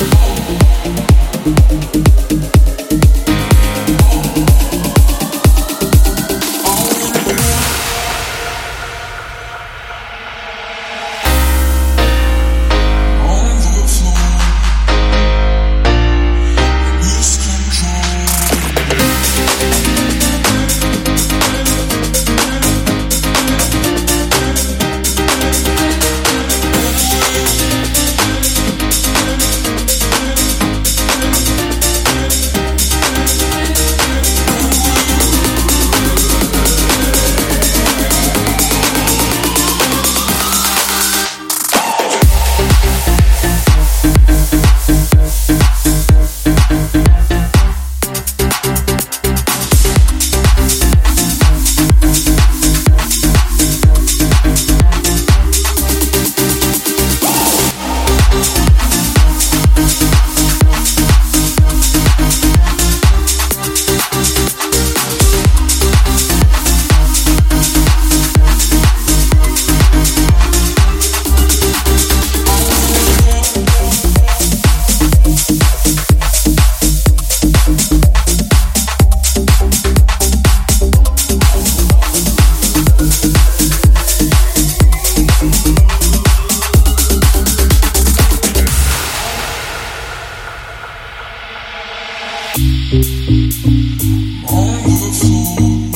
Thank you. On the floor.